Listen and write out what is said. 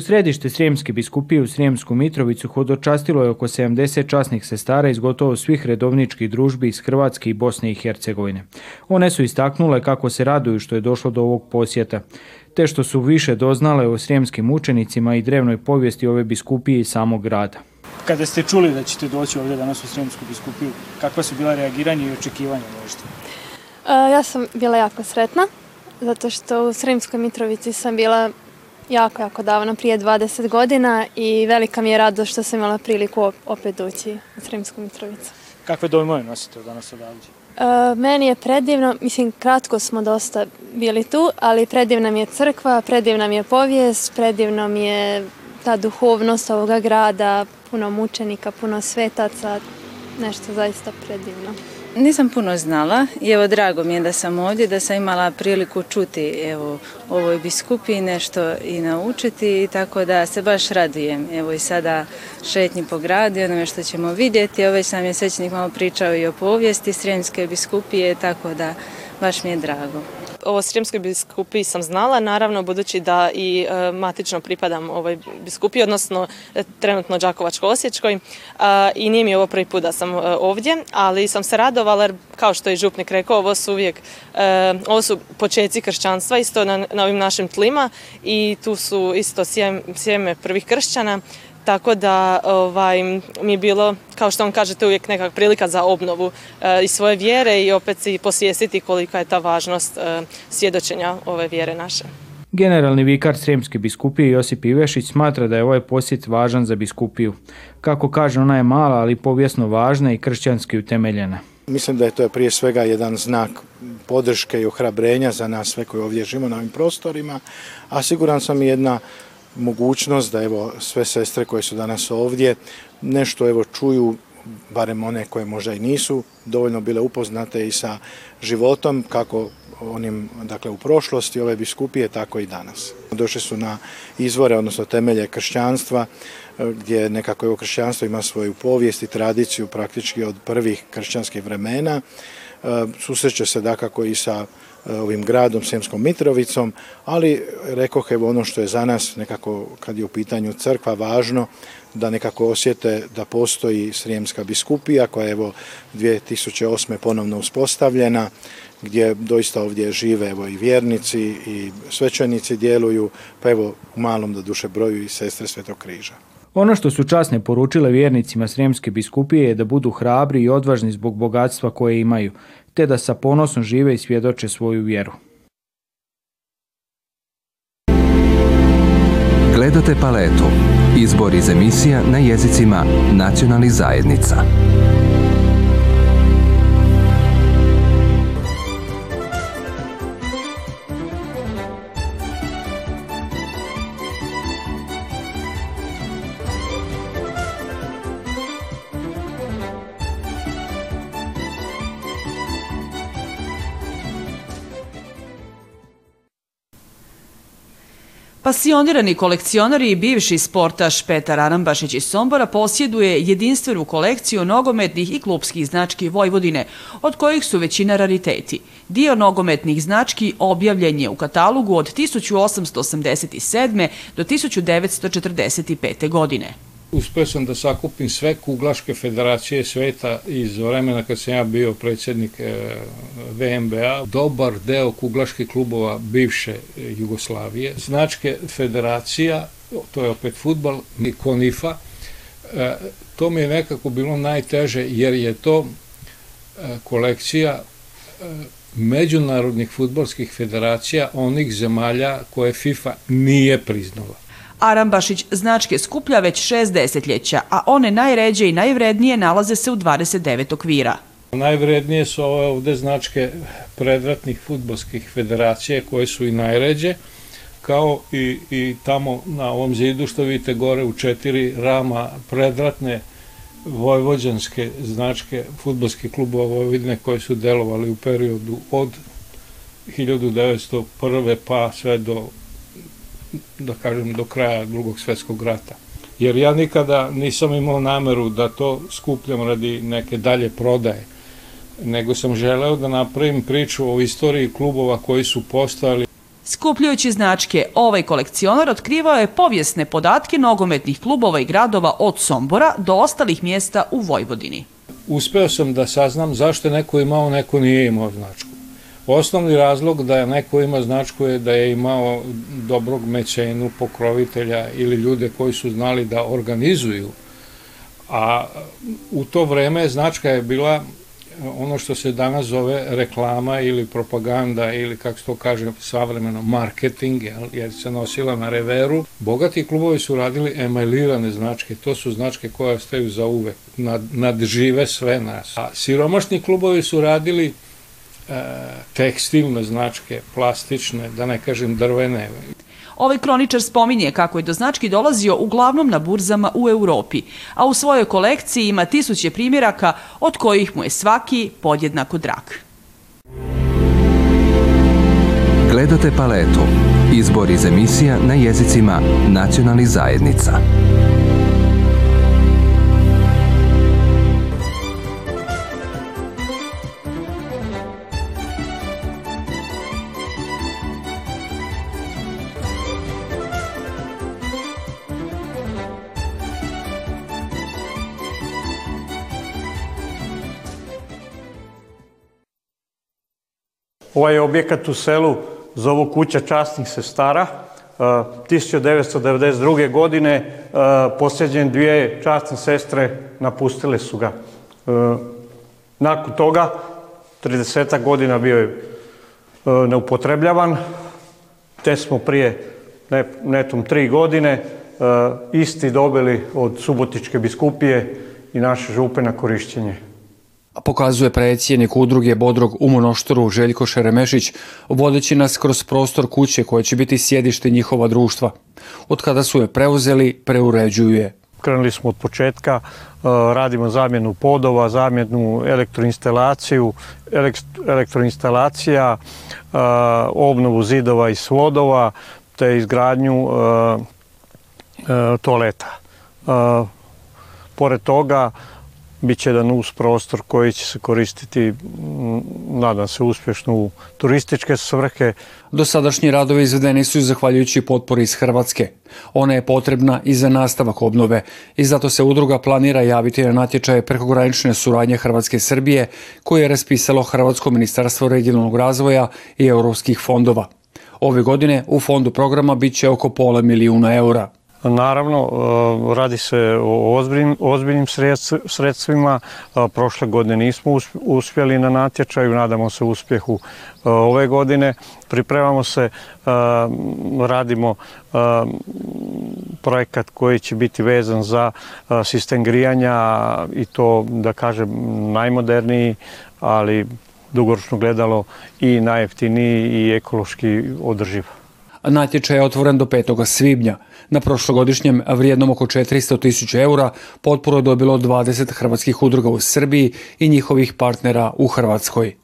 U središte Srijemske biskupije u Srijemsku Mitrovicu hodočastilo je oko 70 časnih sestara iz gotovo svih redovničkih družbi iz Hrvatske i Bosne i Hercegovine. One su istaknule kako se raduju što je došlo do ovog posjeta, te što su više doznale o srijemskim učenicima i drevnoj povijesti ove biskupije i samog grada. Kada ste čuli da ćete doći ovdje danas u Srijemsku biskupiju, kakva su bila reagiranja i očekivanja možda? E, ja sam bila jako sretna, zato što u Srijemskoj Mitrovici sam bila Jako, jako davno, prije 20 godina i velika mi je rado što sam imala priliku opet doći u Sremsku Mitrovicu. Kakve dojmove nosite danas e, meni je predivno, mislim kratko smo dosta bili tu, ali predivna mi je crkva, predivna mi je povijest, predivno mi je ta duhovnost ovoga grada, puno mučenika, puno svetaca, nešto zaista predivno. Nisam puno znala i evo drago mi je da sam ovdje, da sam imala priliku čuti evo, ovoj biskupi nešto i naučiti, tako da se baš radujem. Evo i sada šetnji po gradu, onome što ćemo vidjeti, evo već sam je svećnik malo pričao i o povijesti Srijemske biskupije, tako da baš mi je drago o Srijemskoj biskupiji sam znala, naravno budući da i e, matično pripadam ovoj biskupiji, odnosno e, trenutno Đakovačko-Osječkoj e, i nije mi ovo prvi put da sam ovdje, ali sam se radovala jer kao što je župnik rekao, ovo su uvijek ovo su početci kršćanstva isto na, na ovim našim tlima i tu su isto sjeme prvih kršćana tako da ovaj, mi je bilo, kao što on kažete, uvijek nekakva prilika za obnovu eh, i svoje vjere i opet si posvijestiti kolika je ta važnost e, svjedočenja ove vjere naše. Generalni vikar Sremske biskupije Josip Ivešić smatra da je ovaj posjet važan za biskupiju. Kako kaže, ona je mala, ali povijesno važna i kršćanski utemeljena. Mislim da je to prije svega jedan znak podrške i ohrabrenja za nas sve koji ovdje živimo na ovim prostorima, a siguran sam i jedna mogućnost da evo sve sestre koje su danas ovdje nešto evo čuju barem one koje možda i nisu dovoljno bile upoznate i sa životom kako onim dakle u prošlosti ove biskupije tako i danas. Došli su na izvore odnosno temelje kršćanstva gdje nekako evo kršćanstvo ima svoju povijest i tradiciju praktički od prvih kršćanskih vremena. E, susreće se dakako i sa E, ovim gradom Sremskom Mitrovicom, ali rekoh evo ono što je za nas nekako kad je u pitanju crkva važno da nekako osjete da postoji Srijemska biskupija koja je evo 2008. ponovno uspostavljena gdje doista ovdje žive evo i vjernici i svećenici djeluju, pa evo u malom da duše broju i sestre Svetog križa. Ono što su časne poručile vjernicima Srijemske biskupije je da budu hrabri i odvažni zbog bogatstva koje imaju, te da sa ponosom žive i svjedoče svoju vjeru. Gledate paletu. Izbor iz emisija na jezicima nacionalnih zajednica. Pasionirani kolekcionari i bivši sportaš Petar Arambašić iz Sombora posjeduje jedinstvenu kolekciju nogometnih i klubskih znački Vojvodine, od kojih su većina rariteti. Dio nogometnih znački objavljen je u katalogu od 1887. do 1945. godine uspio sam da sakupim sve kuglaške federacije sveta iz vremena kad sam ja bio predsjednik e, VMBA, dobar deo kuglaških klubova bivše Jugoslavije, značke federacija, to je opet futbal, i konifa, e, to mi je nekako bilo najteže jer je to e, kolekcija međunarodnih futbalskih federacija onih zemalja koje FIFA nije priznala. Arambašić značke skuplja već šest desetljeća, a one najređe i najvrednije nalaze se u 29 okvira. Najvrednije su ove ovdje značke predratnih futbolskih federacije koje su i najređe, kao i, tamo na ovom zidu što vidite gore u četiri rama predratne vojvođanske značke futbolskih klubova Vojvodine koji su delovali u periodu od 1901. pa sve do da kažem, do kraja drugog svjetskog rata. Jer ja nikada nisam imao nameru da to skupljam radi neke dalje prodaje, nego sam želeo da napravim priču o istoriji klubova koji su postali Skupljujući značke, ovaj kolekcionar otkrivao je povijesne podatke nogometnih klubova i gradova od Sombora do ostalih mjesta u Vojvodini. Uspeo sam da saznam zašto je neko imao, neko nije imao značku. Osnovni razlog da neko ima značku je da je imao dobrog mecenu, pokrovitelja ili ljude koji su znali da organizuju. A u to vreme značka je bila ono što se danas zove reklama ili propaganda ili kako se to kaže savremeno marketing jer se nosila na reveru. Bogati klubovi su radili emailirane značke, to su značke koje ostaju za uvek, nad, nadžive sve nas. A siromašni klubovi su radili E, tekstilne značke, plastične, da ne kažem drvene. Ovaj kroničar spominje kako je do znački dolazio uglavnom na burzama u Europi, a u svojoj kolekciji ima tisuće primjeraka od kojih mu je svaki podjednako drag. Gledate paletu. Izbor iz emisija na jezicima nacionalnih zajednica. Ovaj objekat u selu zovu kuća časnih sestara. 1992. E, godine e, posljednje dvije časne sestre napustile su ga. E, nakon toga, 30 godina bio je neupotrebljavan, te smo prije netom tri godine isti dobili od Subotičke biskupije i naše župe na korišćenje pokazuje predsjednik udruge Bodrog u Monoštoru Željko Šeremešić, vodeći nas kroz prostor kuće koje će biti sjedište njihova društva. Od kada su je preuzeli, preuređuju je. Krenuli smo od početka, e, radimo zamjenu podova, zamjenu elektroinstalaciju, elektroinstalacija, e, obnovu zidova i svodova, te izgradnju e, toaleta. Pored toga, će jedan uz prostor koji će se koristiti, nadam se, uspješno u turističke svrhe. Dosadašnji radovi izvedeni su zahvaljujući potpori iz Hrvatske. Ona je potrebna i za nastavak obnove i zato se udruga planira javiti na natječaje prekogranične suradnje Hrvatske i Srbije koje je raspisalo Hrvatsko ministarstvo regionalnog razvoja i europskih fondova. Ove godine u fondu programa bit će oko pola milijuna eura. Naravno, e, radi se o ozbiljnim, ozbiljnim sredstvima. E, prošle godine nismo uspjeli na natječaju, nadamo se uspjehu e, ove godine. Pripremamo se, radimo projekat koji će biti vezan za sistem grijanja i to, da kažem, najmoderniji, ali dugoročno gledalo i najjeftiniji i ekološki održiv. Natječaj je otvoren do 5. svibnja. Na prošlogodišnjem vrijednom oko 400 tisuća eura potporu je dobilo 20 hrvatskih udruga u Srbiji i njihovih partnera u Hrvatskoj.